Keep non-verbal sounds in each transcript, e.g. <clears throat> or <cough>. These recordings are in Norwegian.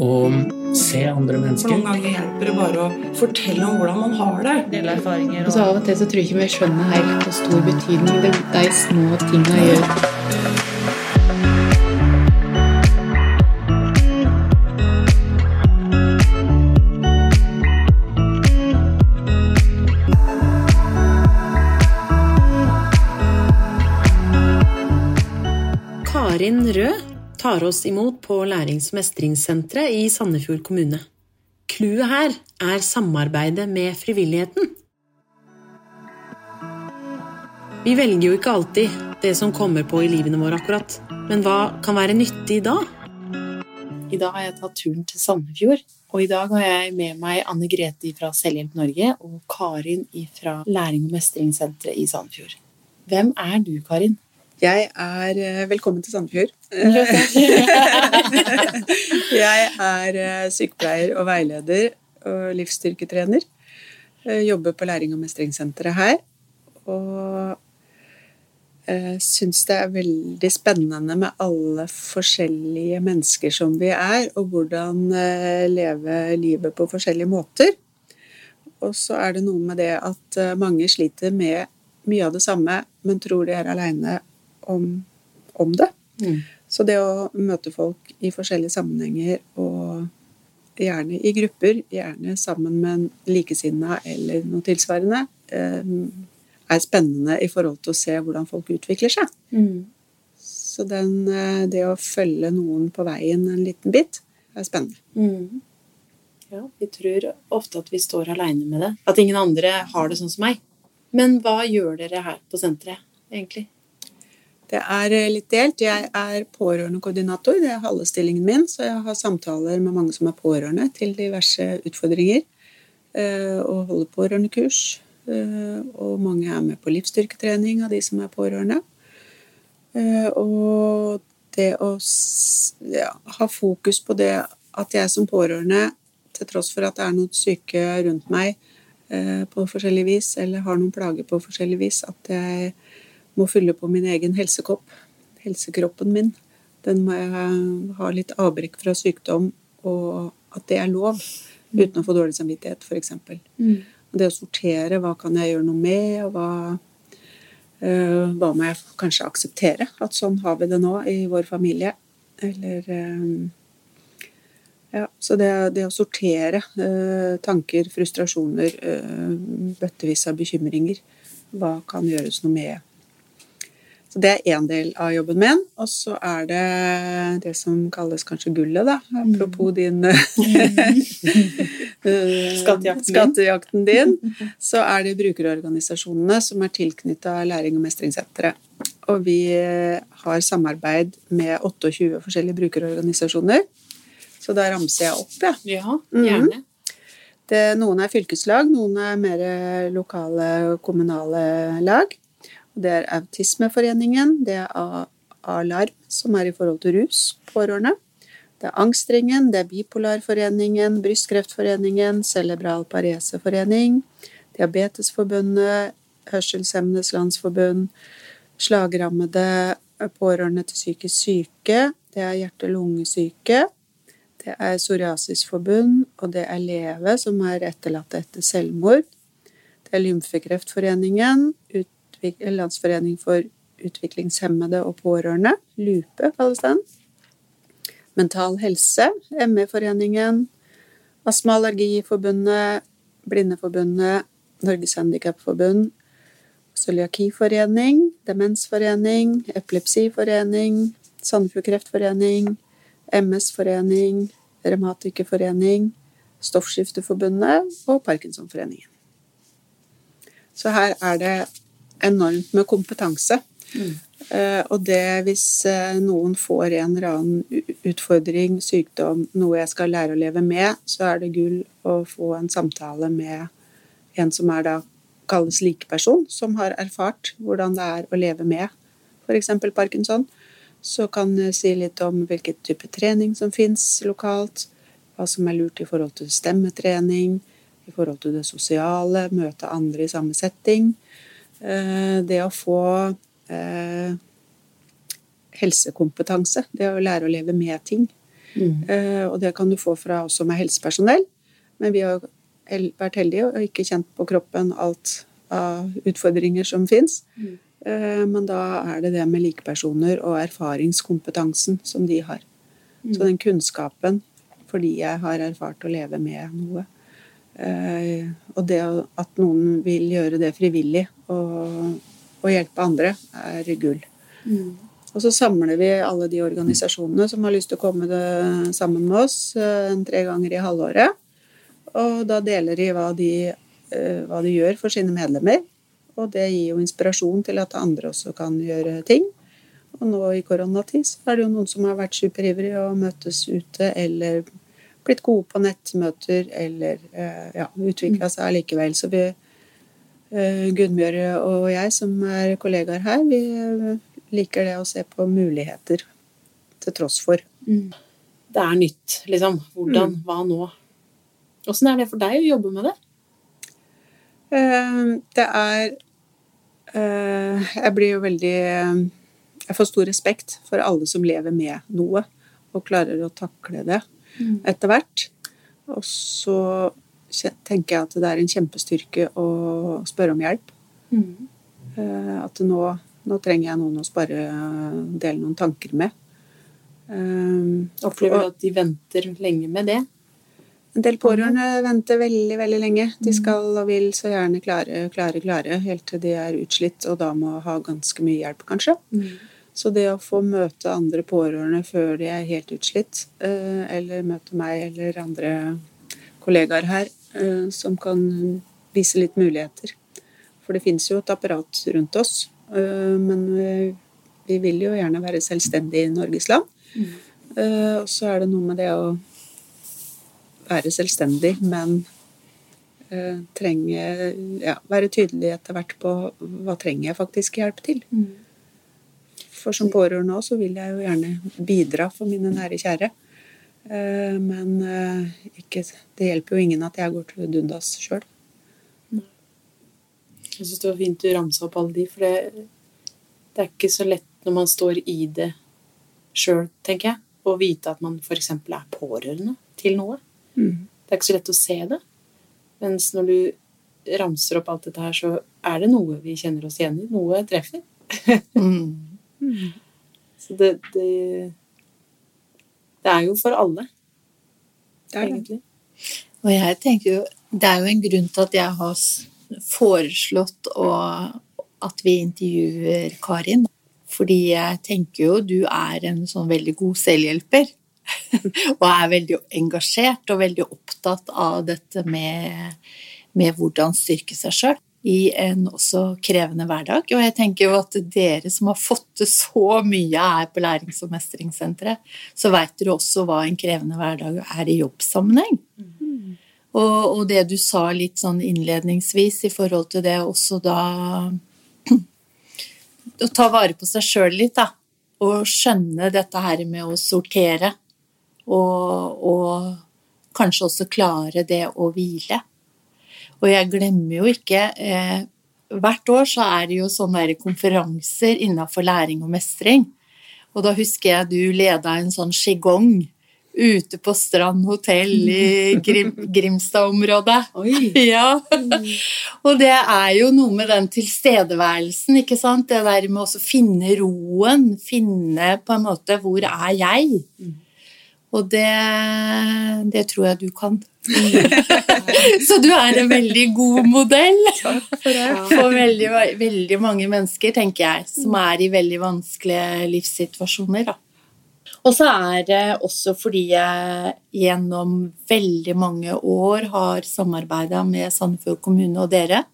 og se andre For mennesker. noen ganger hjelper det bare å fortelle om hvordan man har det. Dele erfaringer Og så av og til så tror jeg ikke vi skjønner helt hvor stor betydning det, de små tinga gjør. Karin Rød tar oss imot på Lærings- og mestringssenteret i Sandefjord kommune. Clouet her er samarbeidet med frivilligheten. Vi velger jo ikke alltid det som kommer på i livene våre akkurat, men hva kan være nyttig da? I dag har jeg tatt turen til Sandefjord, og i dag har jeg med meg Anne Grete fra Selvhjelp Norge og Karin fra Læring- og mestringssenteret i Sandefjord. Hvem er du, Karin? Jeg er eh, Velkommen til Sandefjord. <laughs> jeg er eh, sykepleier og veileder og livsstyrketrener. Jeg jobber på Læring- og mestringssenteret her. Og syns det er veldig spennende med alle forskjellige mennesker som vi er, og hvordan eh, leve livet på forskjellige måter. Og så er det noe med det at eh, mange sliter med mye av det samme, men tror de er aleine om, om det. Mm. Så det å møte folk i forskjellige sammenhenger, og gjerne i grupper, gjerne sammen med en likesinna eller noe tilsvarende, eh, er spennende i forhold til å se hvordan folk utvikler seg. Mm. Så den, eh, det å følge noen på veien en liten bit, er spennende. Mm. Ja, vi tror ofte at vi står aleine med det. At ingen andre har det sånn som meg. Men hva gjør dere her på senteret, egentlig? Det er eh, litt delt. Jeg er pårørendekoordinator. Det er halve stillingen min, så jeg har samtaler med mange som er pårørende til diverse utfordringer. eh, Og holder pårørendekurs. eh, Og mange er med på livsstyrketrening av de som er pårørende. Og det å ha fokus på det at jeg som pårørende, til tross for at det er noen syke rundt meg på forskjellig vis, eller har noen plager på forskjellig vis, at jeg må fylle på min egen helsekopp. Helsekroppen min. Den må jeg ha litt avbrekk fra sykdom, og at det er lov. Uten å få dårlig samvittighet, f.eks. Det å sortere hva kan jeg gjøre noe med, og hva, eh, hva må jeg kanskje akseptere. At sånn har vi det nå i vår familie. Eller eh, ja, Så det, det å sortere eh, tanker, frustrasjoner, bøttevis av bekymringer, hva kan gjøres noe med? Så det er én del av jobben min. Og så er det det som kalles kanskje gullet, da. Apropos din eh, <laughs> Skattejakten din. skattejakten din. Så er det brukerorganisasjonene som er tilknytta Læring- og mestringssenteret. Og vi eh, har samarbeid med 28 forskjellige brukerorganisasjoner. Så da ramser jeg opp, jeg. Ja. Ja, gjerne. gjerne. Det, noen er fylkeslag, noen er mer lokale, kommunale lag. Det er Autismeforeningen, det er Alarm, som er i forhold til rus, pårørende. Det er Angstringen, det er Bipolarforeningen, Brystkreftforeningen, Cerebral Pareseforening, Diabetesforbundet, Hørselshemmedes Landsforbund, Slagrammede, pårørende til psykisk syke, det er hjerte-lungesyke, det er Psoriasisforbund, og det er LEVE, som er etterlatte etter selvmord. Det er Lymfekreftforeningen, utvik Landsforening for utviklingshemmede og pårørende, LUPE kalles den. Mental Helse, ME-foreningen, Astma- og Allergiforbundet, Blindeforbundet, Norges Handikapforbund, Cøliakiforening, Demensforening, Epilepsiforening, Sandefjord Kreftforening, MS-forening, Revmatikerforening, Stoffskifteforbundet og Parkinsonforeningen. Så her er det enormt med kompetanse. Eh, og det hvis eh, noen får en eller annen utfordring, sykdom, noe jeg skal lære å leve med, så er det gull å få en samtale med en som er da kalles likeperson, som har erfart hvordan det er å leve med f.eks. parkinson. Så kan jeg si litt om hvilken type trening som fins lokalt, hva som er lurt i forhold til stemmetrening, i forhold til det sosiale, møte andre i samme setting. Eh, det å få eh, helsekompetanse, det å lære å leve med ting. Mm. Eh, og det kan du få fra oss som er helsepersonell, men vi har vært heldige og ikke kjent på kroppen alt av utfordringer som fins. Mm. Eh, Men da er det det med likepersoner og erfaringskompetansen som de har. Mm. Så den kunnskapen fordi jeg har erfart å leve med noe. Eh, Og det at noen vil gjøre det frivillig og, og hjelpe andre, er gull. Mm. Og så samler vi alle de organisasjonene som har lyst til å komme det sammen med oss eh, en tre ganger i halvåret. Og da deler de hva, de eh, hva de gjør for sine medlemmer. Og det gir jo inspirasjon til at andre også kan gjøre ting. Og nå i koronatid så er det jo noen som har vært superivrige og møtes ute, eller blitt gode på nettmøter, eller eh, ja, utvikla seg allikevel. Så vi, eh, Gunnbjørg og jeg som er kollegaer her, vi eh, liker det å se på muligheter til tross for. Det er nytt, liksom. Hvordan? Mm. Hva nå? Åssen er det for deg å jobbe med det? Eh, Det er Jeg blir jo veldig Jeg får stor respekt for alle som lever med noe, og klarer å takle det etter hvert. Og så tenker jeg at det er en kjempestyrke å spørre om hjelp. Mm. At nå, nå trenger jeg noen å spare, dele noen tanker med. Eh, Opplever du at de venter lenge med det? En del pårørende venter veldig veldig lenge. De skal og vil så gjerne klare, klare, klare, helt til de er utslitt og da må ha ganske mye hjelp, kanskje. Så det å få møte andre pårørende før de er helt utslitt, eh, eller møte meg eller andre kollegaer her eh, som kan vise litt muligheter. For det finnes jo et apparat rundt oss, eh, men vi- vi vil jo gjerne være selvstendige i Norges land. Eh, Og så er det noe med det å være selvstendig, men eh, trenge ja, Være tydelig etter hvert på hva trenger jeg faktisk hjelp til. For som pårørende òg så vil jeg jo gjerne bidra for mine nære kjære. Eh, Men eh, ikke, det hjelper jo ingen at jeg går til dundas sjøl. Jeg syns det var fint du ramsa opp alle de, for det, det er ikke så lett når man står i det sjøl, tenker jeg, å vite at man f.eks. er pårørende til noe. Mm. Det er ikke så lett å se det. Mens når du ramser opp alt dette her, så er det noe vi kjenner oss igjen i. Noe treffer. Så det, det Det er jo for alle, Det er det. egentlig. Og jeg tenker jo, det er jo en grunn til at jeg har foreslått å, at vi intervjuer Karin. Fordi jeg tenker jo du er en sånn veldig god selvhjelper. <laughs> og er veldig engasjert og veldig opptatt av dette med, med hvordan styrke seg sjøl i en også krevende hverdag. Og jeg tenker jo at dere som har fått til så mye her på Lærings- og mestringssenteret, så veit dere også hva en krevende hverdag er i jobbsammenheng. Og, og det du sa litt sånn innledningsvis i forhold til det også da <clears throat> Å ta vare på seg sjøl litt, da. Og skjønne dette her med å sortere. Og, og kanskje også klare det å hvile. Og jeg glemmer jo ikke eh, Hvert år så er det jo sånne konferanser innenfor læring og mestring. Og da husker jeg du leda en sånn qigong ute på Strand hotell i Grim <laughs> Grimstad-området. <laughs> Ja. Og det er jo noe med den tilstedeværelsen, ikke sant? Det der med å finne roen, finne på en måte hvor er jeg? Og det, det tror jeg du kan. <laughs> Så du er en veldig god modell <laughs> for veldig, veldig mange mennesker, tenker jeg, som er i veldig vanskelige livssituasjoner. Og så er det også fordi jeg gjennom veldig mange år har samarbeida med Sandefjord kommune og dere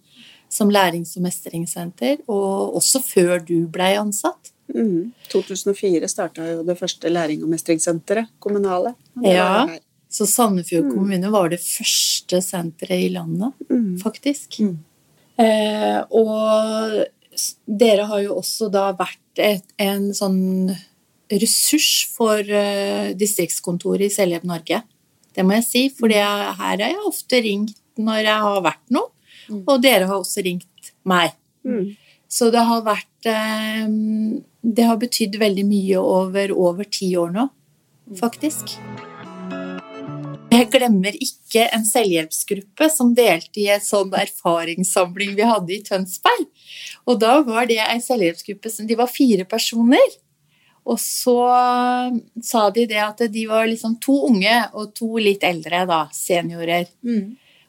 som lærings- og mestringssenter, og også før du blei ansatt. Mm. 2004 starta jo det første læring- og mestringssenteret, kommunale. Og det Ja. var her. Så Sandefjord kommune var det første senteret i landet, Mm. faktisk. Eh, og dere har jo også da vært et, en sånn ressurs for eh, distriktskontoret i Selvhjelp Norge. Det må jeg si, for her har jeg ofte ringt når jeg har vært noe, og dere har også ringt meg. Mm. Så det har vært eh, Det har betydd veldig mye over over ti år nå, faktisk. Jeg glemmer ikke en selvhjelpsgruppe som delte i en sånn erfaringssamling vi hadde i Tønsberg. Og da var det ei selvhjelpsgruppe som De var fire personer. Og så sa de det at de var liksom to unge og to litt eldre, da, seniorer.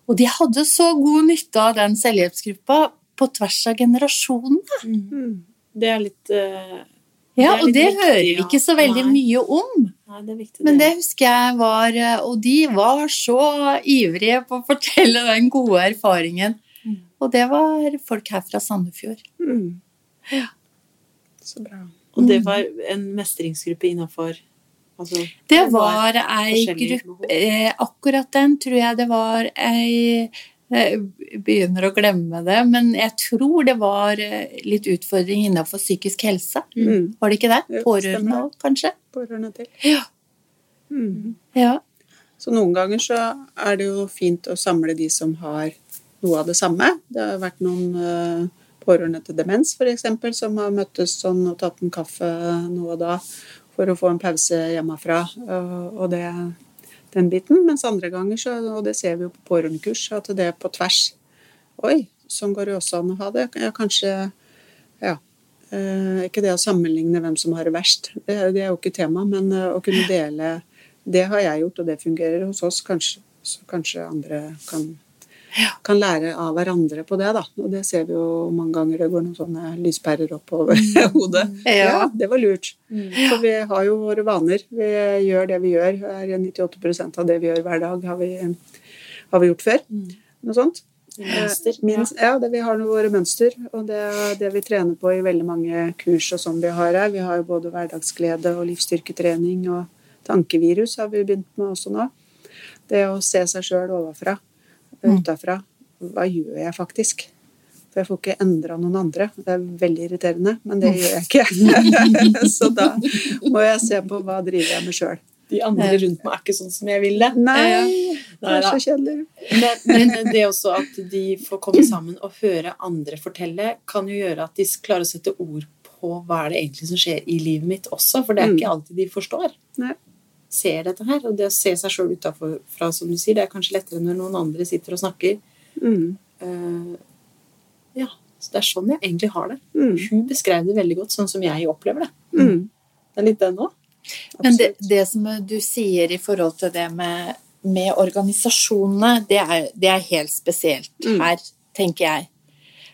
Og de hadde så god nytte av den selvhjelpsgruppa på tvers av generasjonene. Mm. Det er litt uh, Ja, er og litt det viktig, hører vi ikke så veldig Nei. mye om. Nei, det er viktig. Men det husker jeg var Og de var så ivrige på å fortelle den gode erfaringen. Mm. Og det var folk her fra Sandefjord. Mm. Så bra. Og det var en mestringsgruppe innafor altså, Det var ei gruppe eh, Akkurat den tror jeg det var ei begynner å glemme det, men jeg tror det var eh, litt utfordring innenfor psykisk helse. Mm. Var det ikke det? Pårørende òg, kanskje? Pårørende til. Ja. Mm. ja. Så noen ganger så er det jo fint å samle de som har noe av det samme. Det har vært noen eh, pårørende til demens f.eks. som har møttes sånn og tatt en kaffe nå og da for å få en pause hjemmefra. og det, den biten. Mens andre ganger, så, og det ser vi jo på pårørendekurs, at det er på tvers. Oi, sånn går det også an å ha det. Ja, kanskje Ja. Eh, ikke det å sammenligne hvem som har det verst, det, det er jo ikke tema, men eh, å kunne dele Det har jeg gjort, og det fungerer hos oss. Kanskje, så kanskje andre kan, kan lære av hverandre på det, da. Og det ser vi jo mange ganger. Det går noen sånne lyspærer opp over <laughs> hodet. Ja. det var lurt. For vi har jo våre vaner. Vi gjør det vi gjør. Er 98% av det vi gjør hver dag, har vi, har vi gjort før. Noe sånt. Mønster, Eh, Minst, ja, det, vi har våre mønster, og det er det vi trener på i veldig mange kurs og sånn vi har her. Vi har jo både hverdagsglede og livsstyrketrening og tankevirus har vi begynt med også nå. Det å se seg sjøl ovenfra, utafra. Hva gjør jeg faktisk? For jeg får ikke endra noen andre. Det er veldig irriterende, men det gjør jeg ikke. <laughs> Så da må jeg se på hva driver jeg med sjøl. De andre rundt meg er ikke sånn som jeg vil det. Nei, det er så kjedelig. Men, men det også at de får komme sammen og høre andre fortelle, kan jo gjøre at de klarer å sette ord på hva er det egentlig som skjer i livet mitt også, for det er Mm. ikke alltid de forstår. Nei. Ser dette her. Og det å se seg sjøl utafra, som du sier, det er kanskje lettere når noen andre sitter og snakker. Mm. Uh, ja, så det er sånn jeg egentlig har det. Mm. Hun beskrev det veldig godt, sånn som jeg opplever det. Mm. Det er litt den òg. Men det, det som du sier i forhold til det med, med organisasjonene, det er, det er helt spesielt Mm. her, tenker jeg.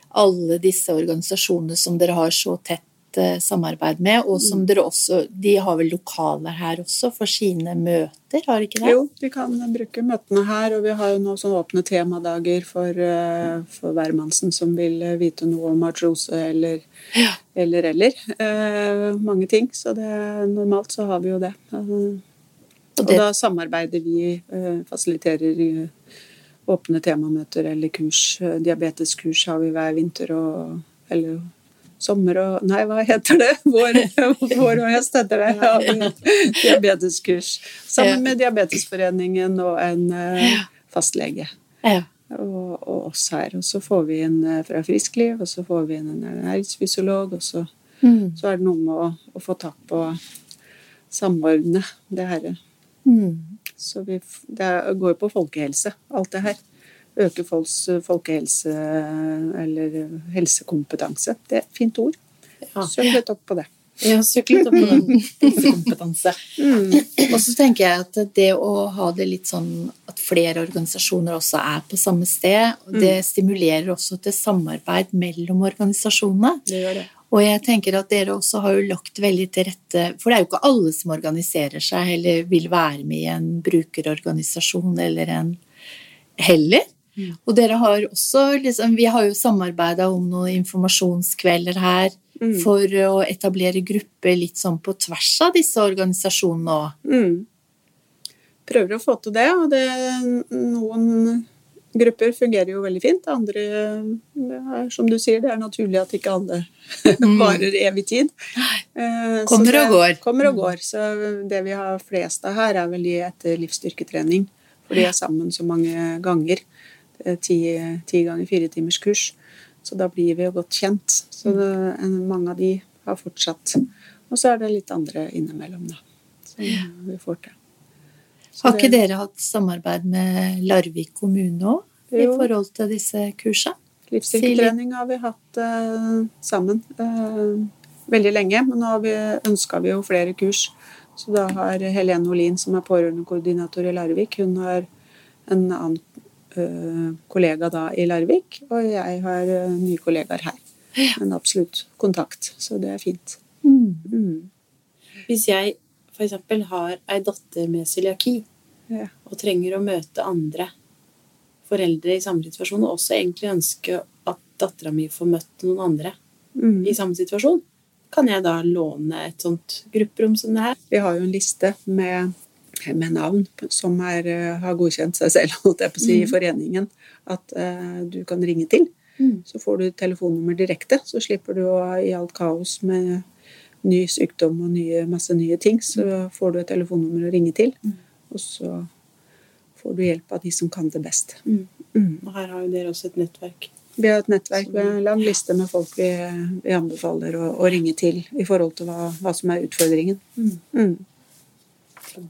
Alle disse organisasjonene som dere har så tett eh, samarbeid med, og som dere også De har vel lokaler her også for sine møter, har de ikke det? Jo, vi kan bruke møtene her, og vi har jo nå sånne åpne temadager for, eh, for hvermannsen som vil eh, vite noe om artrose eller eller, eller. Eh, mange ting. Så det, normalt så har vi jo det. Og da samarbeider vi, fasiliterer åpne temamøter eller kurs. Diabeteskurs har vi hver vinter og Eller sommer og Nei, hva heter det? <laughs> Vår, vår og høst heter det. Ja, diabeteskurs. Sammen med Diabetesforeningen og en eh, fastlege. Og, og oss her. Og så får vi inn eh, fra Friskliv, og så får vi inn en ernæringsfysiolog, og så, Mm. så er det noe med å, å få tak på samordne det herre. Mm. Så vi, det går går på folkehelse, alt det her. Øke folks eh, folkehelse eller helsekompetanse. Det er et fint ord. Ja. Søk litt opp på det. <laughs> Ja, søk litt opp på den helsekompetanse. Og så tenker jeg at det å ha det litt sånn at flere organisasjoner også er på samme sted, det stimulerer også til samarbeid mellom organisasjonene. Det gjør det. Og jeg tenker at dere også har jo lagt veldig til rette For det er jo ikke alle som organiserer seg eller vil være med i en brukerorganisasjon eller en heller. Og dere har også liksom Vi har jo samarbeida om noen informasjonskvelder her for å etablere grupper litt sånn på tvers av disse organisasjonene òg. Mm. Prøver å få til det, og det noen grupper fungerer jo veldig fint. Andre er, som du sier, det er naturlig at ikke alle <laughs> varer evig tid. Eh, Kommer det- og går. Kommer og går. Så det vi har flest av her, er vel de etter livsstyrketrening. For de er sammen så mange ganger. Det er Ti, ti ganger fire timers kurs. Så da blir vi jo godt kjent. Så det, en, mange av de har fortsatt. Og så er det litt andre innimellom, da. Som vi får til. Så Har ikke det- dere hatt samarbeid med Larvik kommune òg, i forhold til disse kursene? Livsstiltrening har vi hatt eh, sammen eh, veldig lenge, men nå ønska vi jo flere kurs. Så da har Helene Olin, som er pårørendekoordinator i Larvik, hun har en annen eh, kollega da i Larvik, og jeg har eh, nye kollegaer her. Men absolutt kontakt, så det er fint. Mm. Hvis jeg f.eks. har ei datter med cøliaki Ja. og trenger å møte andre foreldre i samme situasjon, og også egentlig ønsker at dattera mi får møtt noen andre Mm. i samme situasjon, kan jeg da låne et sånt grupperom som det her? Vi har jo en liste med, med navn som er, eh, har godkjent seg selv, <laughs> holdt jeg på å si, i foreningen, at uh, du kan ringe til. Mm. Så får du telefonnummer direkte, så slipper du å i alt kaos med ny sykdom og nye, masse nye ting. Så får du et telefonnummer å ringe til, og så får du hjelp av de som kan det best. Mm. Mm. Og her har jo dere også et nettverk. Vi har et nettverk med en lang liste med folk vi, vi anbefaler å, å ringe til i forhold til hva, hva som er utfordringen. Mm.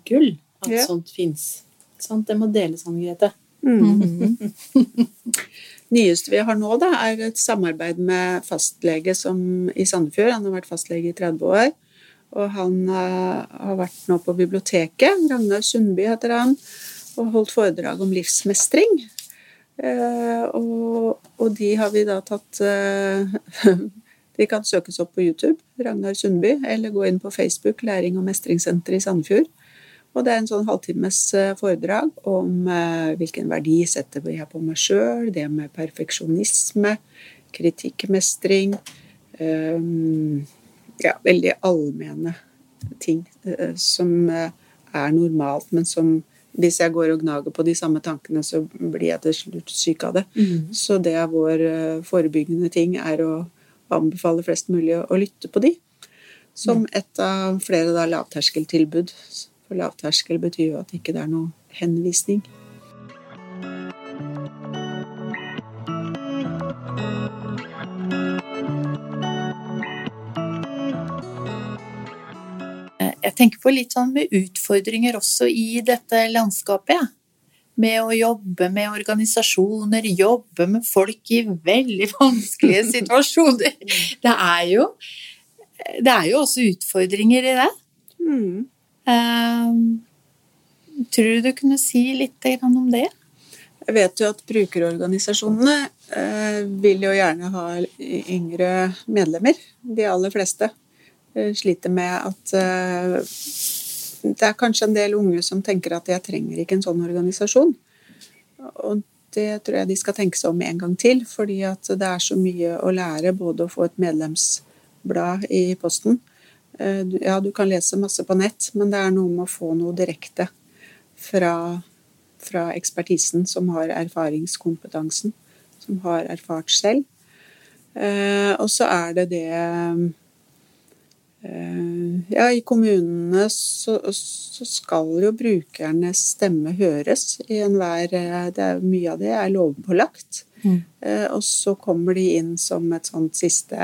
Gull at Ja. sånt fins. Sant? Det må deles, Anne Grete. Mm. <laughs> nyeste vi har nå, da, er et samarbeid med fastlege som, i Sandefjord. Han har vært fastlege i 30 år. Og han uh, har vært nå på biblioteket. Ragnar Sundby heter han. Og holdt foredrag om livsmestring. Uh, og, og de har vi da tatt uh, <laughs> De kan søkes opp på YouTube, Ragnar Sundby, eller gå inn på Facebook, Læring- og mestringssenter i Sandefjord. Og det er en sånn halvtimes eh, foredrag om eh, hvilken verdi setter jeg på meg sjøl, det med perfeksjonisme, kritikkmestring eh, Ja, veldig allmenne ting som er normalt, men som hvis jeg går og gnager på de samme tankene, så blir jeg til slutt syk av det. Så det er vår forebyggende ting, er å anbefale flest mulig å, lytte på de. Som et av flere lavterskeltilbud. For lavterskel betyr jo at ikke det er noe henvisning. Jeg tenker på litt sånn med utfordringer også i dette landskapet. Ja. Med å jobbe med organisasjoner, jobbe med folk i veldig <laughs> vanskelige situasjoner. <laughs> Det er jo, det er jo også utfordringer i det. Mm. Eh, tror du du kunne si litt om det? Jeg vet jo at brukerorganisasjonene eh, vil jo gjerne ha yngre medlemmer. De aller fleste eh, sliter med at det er kanskje en del unge som tenker at jeg trenger ikke en sånn organisasjon. Og det tror jeg de skal tenke seg om en gang til, fordi at det er så mye å lære både å få et medlemsblad i posten. Eh, Ja, du kan lese masse på nett, men det er noe med å få noe direkte fra fra ekspertisen som har erfaringskompetansen, som har erfart selv. Eh, og så er det det eh, Ja, i kommunene så, så skal jo brukernes stemme høres i enhver det Mye av det er lovpålagt. Mm. og så kommer de inn som et sånt siste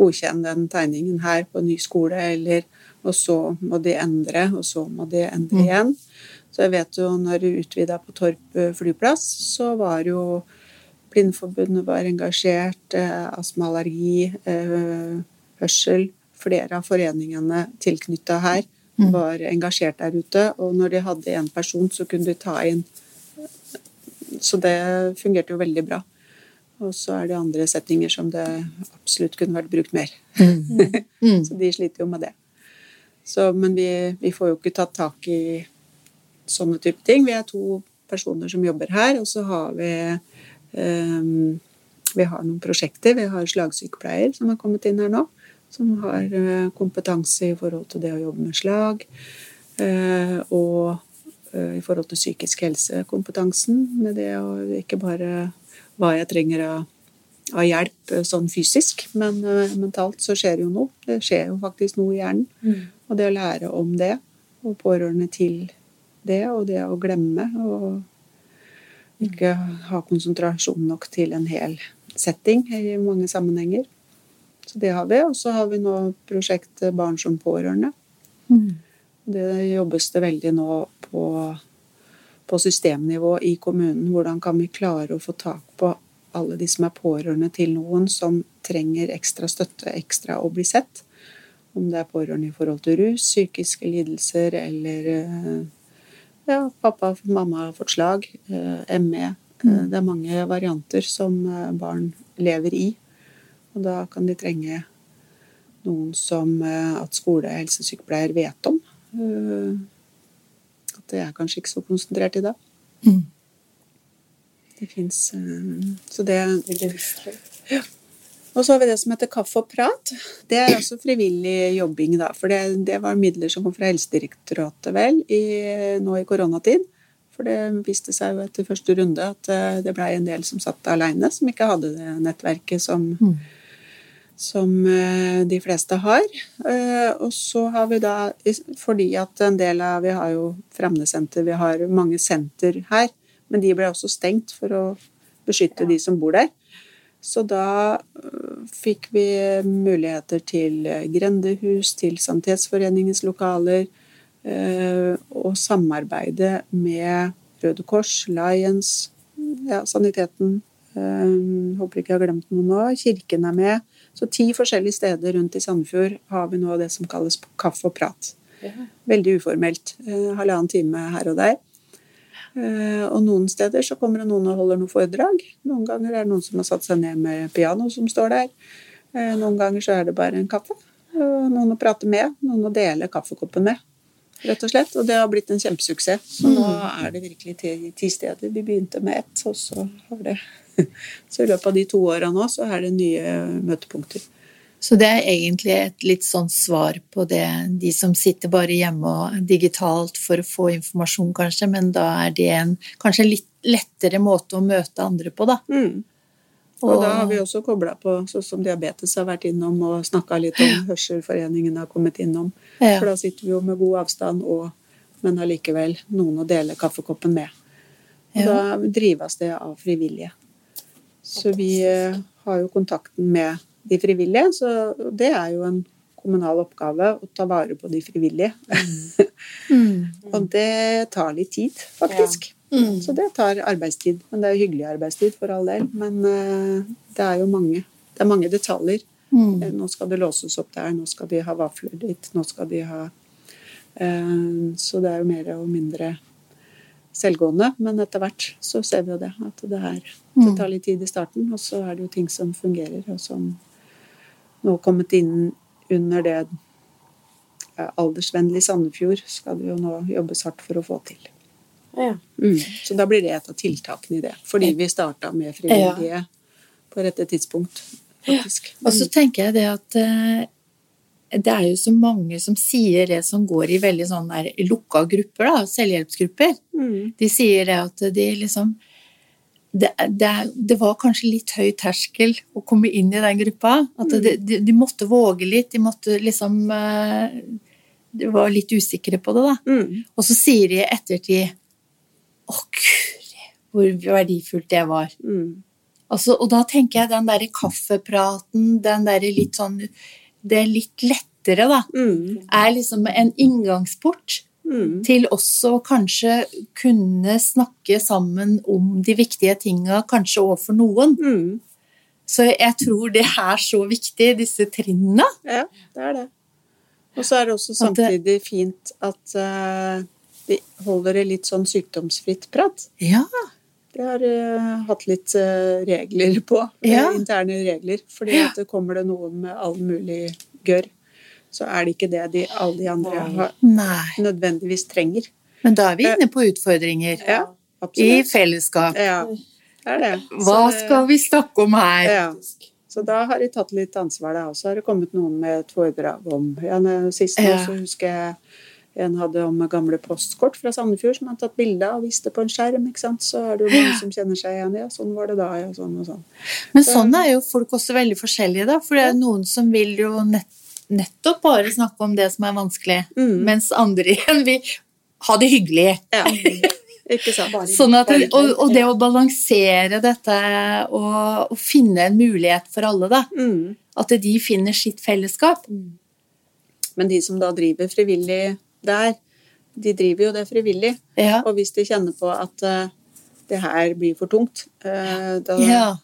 Godkjenn den tegningen her på ny skole, eller Og så må de endre, og så må de endre igjen. Så jeg vet jo når du utvida på Torp eh, flyplass, så var jo Blindeforbundet var engasjert, eh, astma, allergi, eh, hørsel. Flere av foreningene tilknytta her var engasjert der ute. Og når de hadde en person, så kunne de ta inn Så det fungerte jo veldig bra. Og så er det andre setninger som det absolutt kunne vært brukt mer. <laughs> så de sliter jo med det. Så, men vi, vi får jo ikke tatt tak i sånne type ting. Vi er to personer som jobber her, og så har vi um, Vi har noen prosjekter. Vi har slagsykepleier som har kommet inn her nå. Som har eh, kompetanse i forhold til det å jobbe med slag. Uh, og uh, i forhold til psykisk helse-kompetansen. Med det å ikke bare hva jeg trenger av, av hjelp eh, sånn fysisk, men uh, mentalt så skjer jo noe. Det skjer jo faktisk noe i hjernen. Og det å lære om det, og pårørende til det, og det å glemme og ikke ha konsentrasjon nok til en hel setting i mange sammenhenger. Så det har vi. Og så har vi nå prosjektet Barn som pårørende. Det jobbes det veldig nå på, på systemnivå i kommunen. Hvordan kan vi klare å få tak på alle de som er pårørende til noen som trenger ekstra støtte, ekstra å bli sett. Om det er pårørende i forhold til rus, psykiske lidelser eller eh, ja, pappa og mamma har fått slag, eh, ME. Eh, Det er mange varianter som barn lever i. Og da kan de trenge noen som at skole- og helsesykepleier vet om. Eh, At det er kanskje ikke så konsentrert i dag. Mm. Det fins Så det ja. Og så har vi det som heter Kaffe og prat. Det er også frivillig jobbing, da. For det, det var midler som kom fra Helsedirektoratet, vel, i, nå i koronatid. For det viste seg jo etter første runde at eh, det blei en del som satt aleine, som ikke hadde det nettverket som, som eh, de fleste har. Eh, Og så har vi da, fordi at en del av Vi har jo Framnesenter, vi har mange senter her, men de ble også stengt for å beskytte de som bor der. Så da øh, fikk vi muligheter til grendehus, til Sanitetsforeningens lokaler, og samarbeide med Røde Kors, Lions, ja, Saniteten. håper ikke jeg har glemt noe nå. Kirken er med. Så ti forskjellige steder rundt i Sandefjord har vi nå det som kalles kaffe og prat. Veldig uformelt. Eh, halvannen time her og der. Eh, Og noen steder så kommer det noen og holder noe foredrag. Noen ganger er det noen som har satt seg ned med piano som står der. Eh, Noen ganger så er det bare en kaffe. Noen å prate med, noen å dele kaffekoppen med. Rett og slett. Og det har blitt en kjempesuksess. Så nå er det virkelig ti, ti steder. Vi begynte med ett, og så har det <laughs> Så i løpet av de to åra nå så er det nye møtepunkter. Så det er egentlig et litt sånn svar på det, de som sitter bare hjemme og digitalt for å få informasjon, kanskje, men da er det en kanskje litt lettere måte å møte andre på, da. Mm. Og da har vi også kobla på, sånn som diabetes har vært innom og snakka litt om, Hørselforeningen har kommet innom. Ja. For da sitter vi jo med god avstand, og, men allikevel noen å dele kaffekoppen med. Og Ja. da drives det av frivillige. Så vi eh, har jo kontakten med de frivillige, så det er jo en kommunal oppgave å ta vare på de frivillige. <laughs> og det tar litt tid, faktisk. Mm. Så det tar arbeidstid. Men det er jo hyggelig arbeidstid for all del. Men eh, det er jo mange, det er mange detaljer. Mm. Eh, Nå skal det låses opp der, nå skal de ha vafler dit, nå skal de ha Så det er jo mer og mindre selvgående. Men etter hvert så ser vi jo det. At det, er, det tar litt tid i starten, og så er det jo ting som fungerer, og som nå har kommet inn under det aldersvennlige aldersvennlig Sandefjord skal det jo nå jobbes hardt for å få til. Ja. Mm. Så da blir det et av tiltakene i det. Fordi vi starta med frivillige på rette tidspunkt, faktisk. Og så tenker jeg det at eh, det er jo så mange som sier det som går i veldig sånn der lukka grupper, da, selvhjelpsgrupper. Mm. De sier det at de liksom det, det, det var kanskje litt høy terskel å komme inn i den gruppa. At de, de, de måtte våge litt. De måtte liksom eh, De var litt usikre på det, da. Mm. Og så sier de i ettertid Å, guri, hvor verdifullt det var. Mm. Altså, og da tenker jeg den derre kaffepraten, den derre litt sånn Det litt lettere, da, Mm. er liksom en inngangsport Mm. til også kanskje kunne snakke sammen om de viktige tinga, kanskje overfor noen. Mm. Så jeg tror det er så viktig, disse trinnene. Ja, det er det. Og så er det også samtidig fint at uh, de holder det litt sånn sykdomsfritt prat. Ja. De har uh, hatt litt uh, regler på, eh, Ja. interne regler. Fordi at det kommer det noen med all mulig gørr, så er det ikke det de, alle de andre har, Nei. nødvendigvis trenger. Men da er vi inne på utfordringer. Ja, I fellesskap. Ja, det er det. Hva Så skal vi snakke om her? Ja. Så da har de tatt litt ansvar, da. Og så har det kommet noen med et foredrag om ja, Sist nå så husker jeg en hadde om gamle postkort fra Sandefjord som han tatt bilde av og viste på en skjerm. ikke sant? Så er det jo mange som kjenner seg igjen. Ja, sånn var det da, ja, sånn og sånn. Men sånn er jo folk også veldig forskjellige, da. For det er noen som vil jo nett, nettopp bare snakke om det som er vanskelig, Mm. mens andre <laughs> igjen vil ha det hyggelig. Ja. <laughs> Sånn at, og, og det å balansere dette og, og finne en mulighet for alle, da. Mm. At de finner sitt fellesskap. Men de som da driver frivillig der, de driver jo det frivillig. Ja. Og hvis de kjenner på at uh, det her blir for tungt, uh, da, Ja.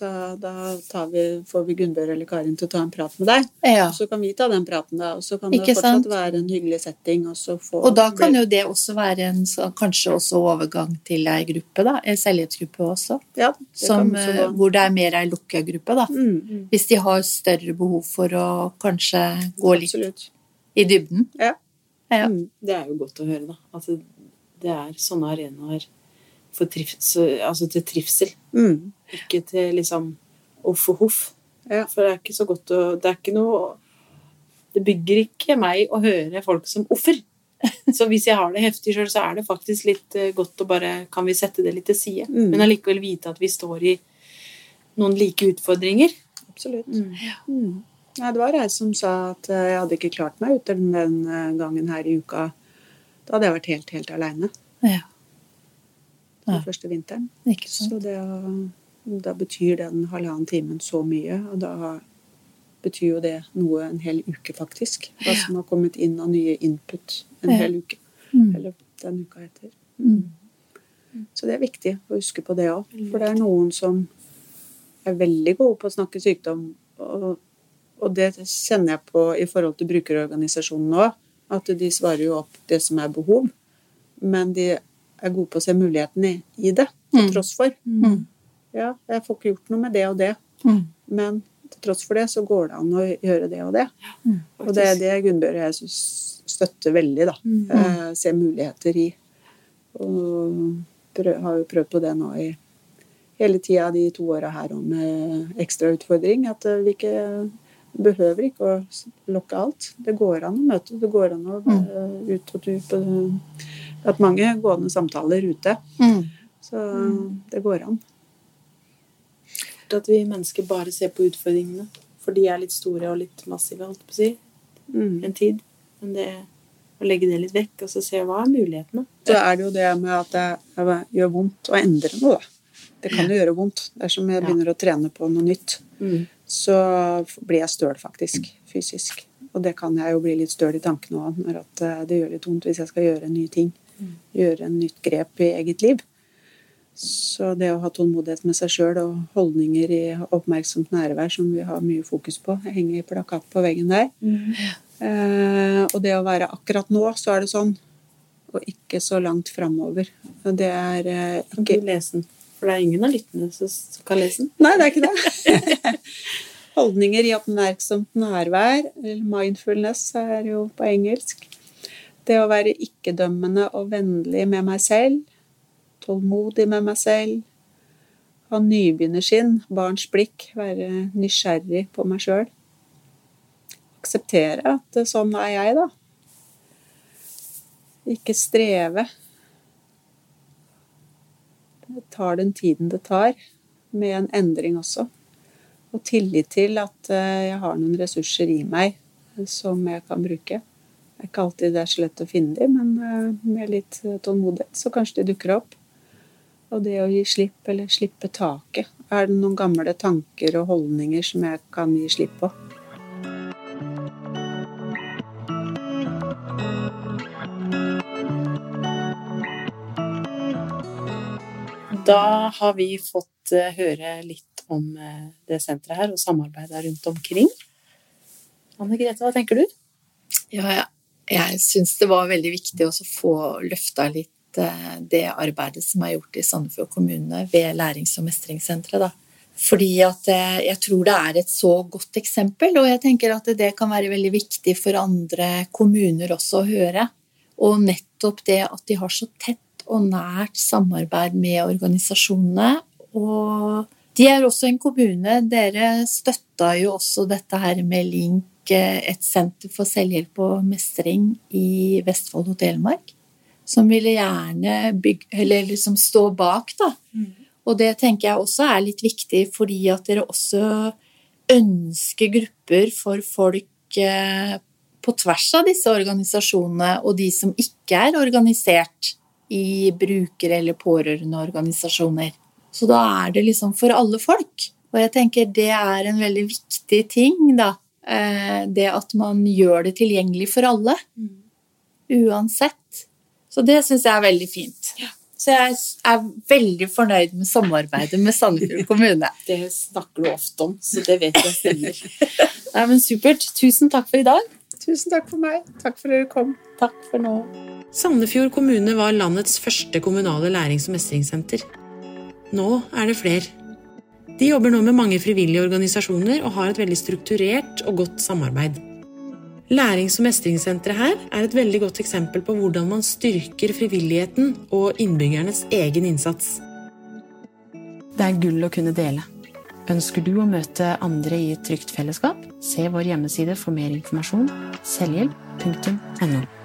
da, da tar vi, får vi Gunnbjørg eller Karin til å ta en prat med deg. ja. Så kan vi ta den praten, da. Og så kan det fortsatt sant? være en hyggelig setting. Og, så få, Og da kan jo det også være en så- kanskje også overgang til ei gruppe, da. En selvhjelpsgruppe også. ja, Som, også eh, hvor det er mer ei lukka gruppe, da. Mm, Hvis de har større behov for å kanskje gå litt absolutt. i dybden. Ja. Ja. Mm. Det er jo godt å høre, da. At det, det er sånne arenaer altså til trivsel. Mm. Ikke til liksom off og hoff. Ja. For det er ikke så godt å Det er ikke noe Det bygger ikke meg å høre folk som offer. <laughs> Så hvis jeg har det heftig sjøl, så er det faktisk litt eh, godt å bare Kan vi sette det litt til side? Mm. Men allikevel vite at vi står i noen like utfordringer. Absolutt. Mm. Mm. Nei, det var ei som sa at eh, jeg hadde ikke klart meg uten den eh, gangen her i uka. Da hadde jeg vært helt, helt aleine Ja. den Ja. første vinteren. Ikke sant? Så det, da betyr den halvannen timen så mye, og da betyr jo det noe en hel uke, faktisk. Hva som har kommet inn av nye input en hel uke. Mm. Eller den uka etter. Mm. Så det er viktig å huske på det òg. For det er noen som er veldig gode på å snakke sykdom, og, og det kjenner jeg på i forhold til brukerorganisasjonen òg. At de svarer jo opp det som er behov, men de er gode på å se mulighetene i det, til Mm. tross for. Mm. Ja, jeg får ikke gjort noe med det og det, Mm. men til tross for det så går det an å gjøre det og det. Mm. Og det er det Gunnbjørg og jeg synes støtter veldig, da. Eh, se muligheter i. Og prøv, har jo prøvd på det nå i hele tida de to åra her og med ekstra utfordring. At eh, vi ikke behøver ikke å lokke alt. Det går an å møte, det går an å være ut og tur på at har hatt mange gående samtaler ute, Mm. så det går an. At vi mennesker bare ser på utfordringene. For de er litt store og litt massive, holdt på å si. Mm. En tid. Men det å legge det litt vekk, og så se hva er mulighetene. Så er det jo det med at det det gjør vondt å endre noe, da. Det kan jo gjøre vondt. Dersom jeg Ja. begynner å trene på noe nytt, Mm. Så blir jeg støl, faktisk. Fysisk. Og det kan jeg jo bli litt støl i tankene òg, når at eh, det gjør litt vondt hvis jeg skal gjøre en ny ting. Gjøre en nytt grep i eget liv. Så det å ha tålmodighet med seg sjøl og holdninger i oppmerksomt nærvær, som vi har mye fokus på, jeg henger plakat på veggen der. Eh, og det å være akkurat nå, så er det sånn. Og ikke så langt framover. Det er eh, Kan ikke du lese den? For det er ingen av lyttende som kan lese den. Nei, det er ikke det. <laughs> Holdninger i oppmerksomt nærvær, eller mindfulness er jo på engelsk. Det å være ikke-dømmende og vennlig med meg selv. Tålmodig med meg selv. Ha nybegynnerskinn, barns blikk, være nysgjerrig på meg sjøl. Akseptere at sånn er jeg, da. Ikke streve. Det tar den tiden det tar, med en endring også. Og tillit til at eh, jeg har noen ressurser i meg eh, som jeg kan bruke. Det er ikke alltid det er så lett å finne dem, men eh, med litt tålmodighet så kanskje de dukker opp. Og det å gi slipp, eller slippe taket. Er det noen gamle tanker og holdninger som jeg kan gi slipp på? Da har vi fått eh, høre litt om eh, det senteret her, og samarbeidet rundt omkring. Anne Grete, hva tenker du? Ja, ja. jeg syns det var veldig viktig å få løfta litt eh, det arbeidet som er gjort i Sandefjord kommune ved lærings- og mestringssenteret. da. Fordi at jeg tror det er et så godt eksempel, og jeg tenker at det kan være veldig viktig for andre kommuner også å høre. Og nettopp det at de har så tett og nært samarbeid med organisasjonene. Og de er også en kommune. Dere støtta jo også dette her med link et senter for selvhjelp og mestring i Vestfold og Telemark. Som ville gjerne bygge, eller liksom stå bak, da. Og det tenker jeg også er litt viktig, fordi at dere også ønsker grupper for folk eh, på tvers av disse organisasjonene, og de som ikke er organisert i bruker- eller pårørendeorganisasjoner. Så da er det liksom for alle folk. Og jeg tenker det er en veldig viktig ting, da. Eh, det at man gjør det tilgjengelig for alle. Uansett. Så det syns jeg er veldig fint. Så jeg er veldig fornøyd med samarbeidet med Sandefjord <laughs> kommune. Det snakker du ofte om, så det vet jeg stemmer. <laughs> Nei, men Supert. Tusen takk for i dag. Tusen takk for meg. Takk for dere kom. Takk for nå. Sandefjord kommune var landets første kommunale lærings- og mestringssenter. Nå er det flere. De jobber nå med mange frivillige organisasjoner og har et veldig strukturert og godt samarbeid. Lærings- og mestringssenteret her er et veldig godt eksempel på hvordan man styrker frivilligheten og innbyggernes egen innsats. Det er gull å kunne dele. Ønsker du å møte andre i et trygt fellesskap? Se vår hjemmeside for mer informasjon selvhjelp.no.